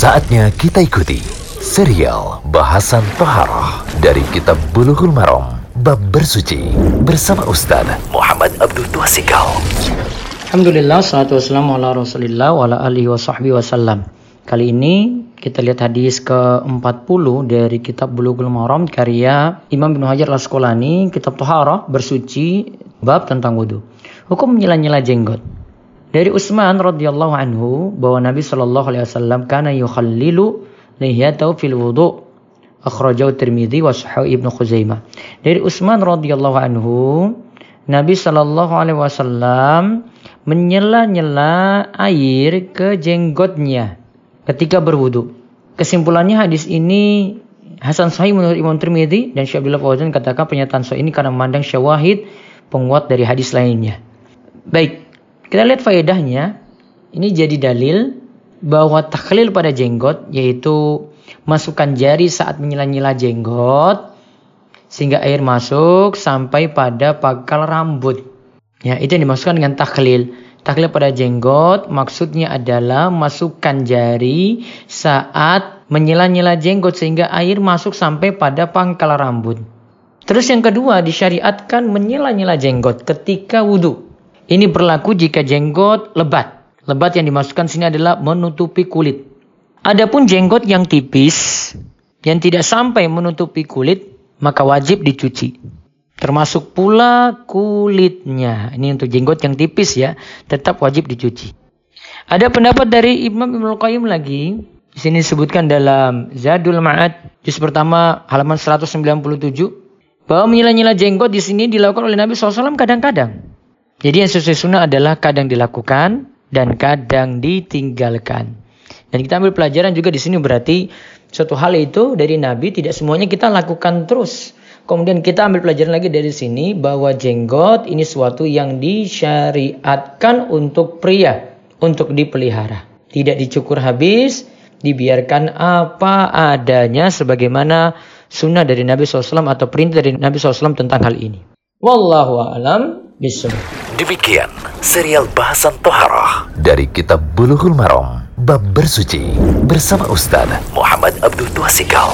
Saatnya kita ikuti serial bahasan Toharoh dari Kitab Bulughul Maram Bab Bersuci bersama Ustaz Muhammad Abdul Tuasikal. Alhamdulillah, salatu wassalamu ala rasulillah wa ala alihi wa sahbihi wasallam. Kali ini kita lihat hadis ke-40 dari kitab Bulughul Maram karya Imam Ibnu Hajar Al-Asqalani, kitab Toharah, bersuci, bab tentang wudhu. Hukum menyela-nyela jenggot. Dari Utsman radhiyallahu anhu bahwa Nabi Shallallahu alaihi wasallam kana yukhallilu lihiyatahu fil wudu. Akhrajahu Tirmidzi wa Sahih Ibnu Khuzaimah. Dari Utsman radhiyallahu anhu, Nabi Shallallahu alaihi wasallam menyela-nyela air ke jenggotnya ketika berwudu. Kesimpulannya hadis ini Hasan Sahih menurut Imam Tirmidzi dan Syekh Abdullah Fauzan katakan pernyataan so ini karena memandang syawahid penguat dari hadis lainnya. Baik, kita lihat faedahnya. Ini jadi dalil bahwa takhlil pada jenggot yaitu masukkan jari saat menyela-nyela jenggot sehingga air masuk sampai pada pangkal rambut. Ya, itu yang dimaksudkan dengan takhlil. Takhlil pada jenggot maksudnya adalah masukkan jari saat menyela-nyela jenggot sehingga air masuk sampai pada pangkal rambut. Terus yang kedua disyariatkan menyela-nyela jenggot ketika wudhu. Ini berlaku jika jenggot lebat. Lebat yang dimasukkan sini adalah menutupi kulit. Adapun jenggot yang tipis yang tidak sampai menutupi kulit maka wajib dicuci. Termasuk pula kulitnya. Ini untuk jenggot yang tipis ya, tetap wajib dicuci. Ada pendapat dari Imam Ibnu Qayyim lagi. Di sini disebutkan dalam Zadul Ma'ad juz pertama halaman 197 bahwa menyela-nyela jenggot di sini dilakukan oleh Nabi SAW kadang-kadang. Jadi yang sesuai sunnah adalah kadang dilakukan dan kadang ditinggalkan. Dan kita ambil pelajaran juga di sini berarti suatu hal itu dari Nabi tidak semuanya kita lakukan terus. Kemudian kita ambil pelajaran lagi dari sini bahwa jenggot ini suatu yang disyariatkan untuk pria untuk dipelihara. Tidak dicukur habis, dibiarkan apa adanya sebagaimana sunnah dari Nabi SAW atau perintah dari Nabi SAW tentang hal ini. Wallahu a'lam Demikian serial bahasan Toharoh dari Kitab Bulughul Maram Bab Bersuci bersama Ustaz Muhammad Abdul Tuasikal.